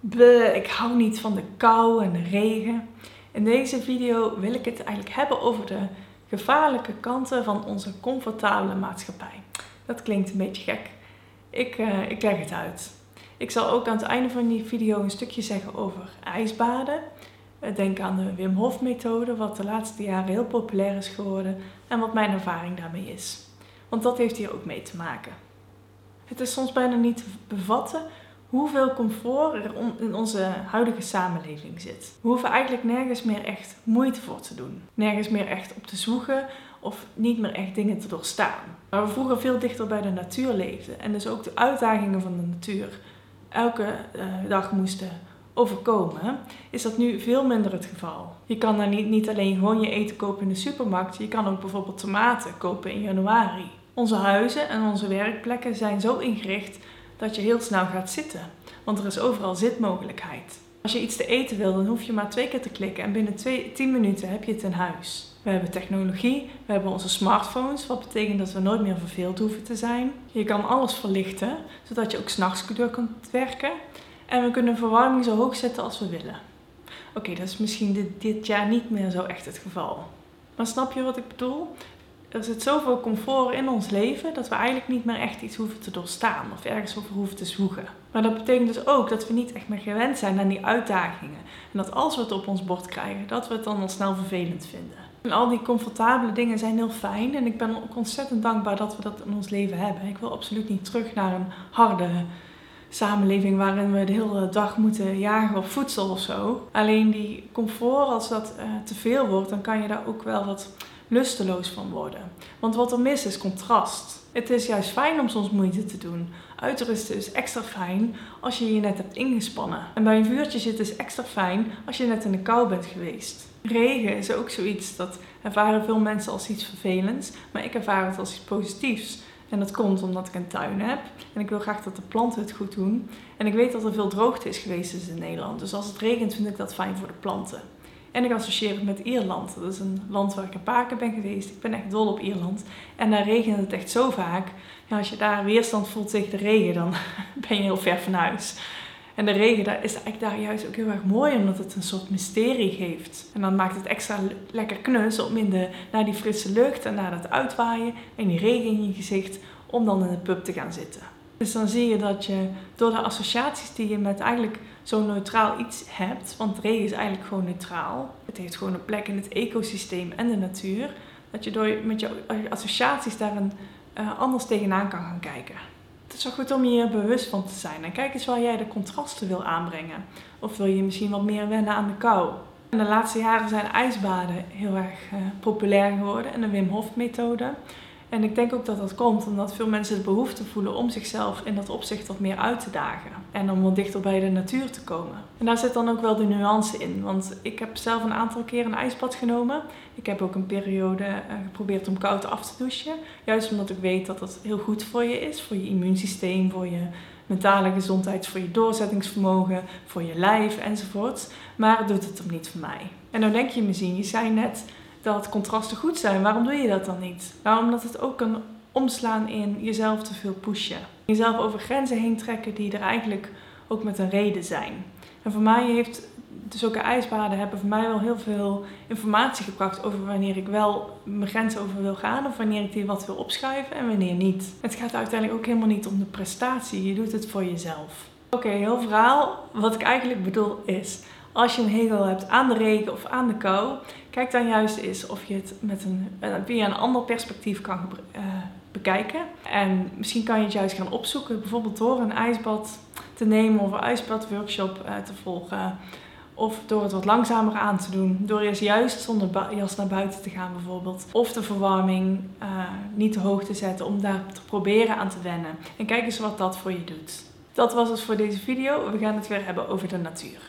Bleh, ik hou niet van de kou en de regen. In deze video wil ik het eigenlijk hebben over de gevaarlijke kanten van onze comfortabele maatschappij. Dat klinkt een beetje gek. Ik, uh, ik leg het uit. Ik zal ook aan het einde van die video een stukje zeggen over ijsbaden. Eh, denk aan de Wim Hof methode, wat de laatste jaren heel populair is geworden en wat mijn ervaring daarmee is. Want dat heeft hier ook mee te maken. Het is soms bijna niet te bevatten hoeveel comfort er in onze huidige samenleving zit. We hoeven eigenlijk nergens meer echt moeite voor te doen. Nergens meer echt op te zoeken of niet meer echt dingen te doorstaan. Waar we vroeger veel dichter bij de natuur leefden en dus ook de uitdagingen van de natuur elke uh, dag moesten overkomen, is dat nu veel minder het geval. Je kan dan niet, niet alleen gewoon je eten kopen in de supermarkt, je kan ook bijvoorbeeld tomaten kopen in januari. Onze huizen en onze werkplekken zijn zo ingericht dat je heel snel gaat zitten. Want er is overal zitmogelijkheid. Als je iets te eten wil, dan hoef je maar twee keer te klikken en binnen 10 minuten heb je het in huis. We hebben technologie, we hebben onze smartphones, wat betekent dat we nooit meer verveeld hoeven te zijn. Je kan alles verlichten, zodat je ook s'nachts door kunt werken. En we kunnen verwarming zo hoog zetten als we willen. Oké, dat is misschien dit, dit jaar niet meer zo echt het geval. Maar snap je wat ik bedoel? Er zit zoveel comfort in ons leven dat we eigenlijk niet meer echt iets hoeven te doorstaan of ergens over hoeven te zwoegen. Maar dat betekent dus ook dat we niet echt meer gewend zijn aan die uitdagingen. En dat als we het op ons bord krijgen, dat we het dan al snel vervelend vinden. En al die comfortabele dingen zijn heel fijn en ik ben ook ontzettend dankbaar dat we dat in ons leven hebben. Ik wil absoluut niet terug naar een harde samenleving waarin we de hele dag moeten jagen op voedsel of zo. Alleen die comfort, als dat uh, te veel wordt, dan kan je daar ook wel wat lusteloos van worden. Want wat er mis is contrast. Het is juist fijn om soms moeite te doen. Uitrusten is extra fijn als je je net hebt ingespannen. En bij een vuurtje zitten is extra fijn als je net in de kou bent geweest. Regen is ook zoiets dat ervaren veel mensen als iets vervelends, maar ik ervaar het als iets positiefs. En dat komt omdat ik een tuin heb en ik wil graag dat de planten het goed doen. En ik weet dat er veel droogte is geweest in Nederland. Dus als het regent vind ik dat fijn voor de planten. En ik associeer het met Ierland. Dat is een land waar ik een paar keer ben geweest. Ik ben echt dol op Ierland. En daar regent het echt zo vaak. Als je daar weerstand voelt tegen de regen, dan ben je heel ver van huis. En de regen daar is eigenlijk daar juist ook heel erg mooi, omdat het een soort mysterie geeft. En dan maakt het extra lekker knus om in de, naar die frisse lucht en naar dat uitwaaien en die regen in je gezicht, om dan in de pub te gaan zitten. Dus dan zie je dat je door de associaties die je met eigenlijk zo'n neutraal iets hebt, want regen is eigenlijk gewoon neutraal. Het heeft gewoon een plek in het ecosysteem en de natuur. Dat je door met je associaties daar een, uh, anders tegenaan kan gaan kijken. Het is wel goed om je hier bewust van te zijn. En kijk eens waar jij de contrasten wil aanbrengen. Of wil je misschien wat meer wennen aan de kou. In de laatste jaren zijn ijsbaden heel erg uh, populair geworden en de Wim Hof methode. En ik denk ook dat dat komt omdat veel mensen de behoefte voelen om zichzelf in dat opzicht wat meer uit te dagen. En om wat dichter bij de natuur te komen. En daar zit dan ook wel de nuance in. Want ik heb zelf een aantal keer een ijsbad genomen. Ik heb ook een periode uh, geprobeerd om koud af te douchen. Juist omdat ik weet dat dat heel goed voor je is. Voor je immuunsysteem, voor je mentale gezondheid, voor je doorzettingsvermogen, voor je lijf enzovoort. Maar doet het er niet voor mij. En dan denk je misschien, je zei net dat contrasten goed zijn. Waarom doe je dat dan niet? Nou, omdat het ook kan omslaan in jezelf te veel pushen. Jezelf over grenzen heen trekken die er eigenlijk ook met een reden zijn. En voor mij heeft zulke ijsbaden hebben voor mij wel heel veel informatie gebracht over wanneer ik wel mijn grenzen over wil gaan of wanneer ik die wat wil opschuiven en wanneer niet. Het gaat uiteindelijk ook helemaal niet om de prestatie, je doet het voor jezelf. Oké, heel verhaal. Wat ik eigenlijk bedoel is, als je een hekel hebt aan de regen of aan de kou, kijk dan juist eens of je het met een, via een ander perspectief kan uh, bekijken. En misschien kan je het juist gaan opzoeken, bijvoorbeeld door een ijsbad te nemen of een ijsbadworkshop uh, te volgen. Of door het wat langzamer aan te doen. Door eens juist zonder jas naar buiten te gaan bijvoorbeeld. Of de verwarming niet te hoog te zetten om daar te proberen aan te wennen. En kijk eens wat dat voor je doet. Dat was het voor deze video. We gaan het weer hebben over de natuur.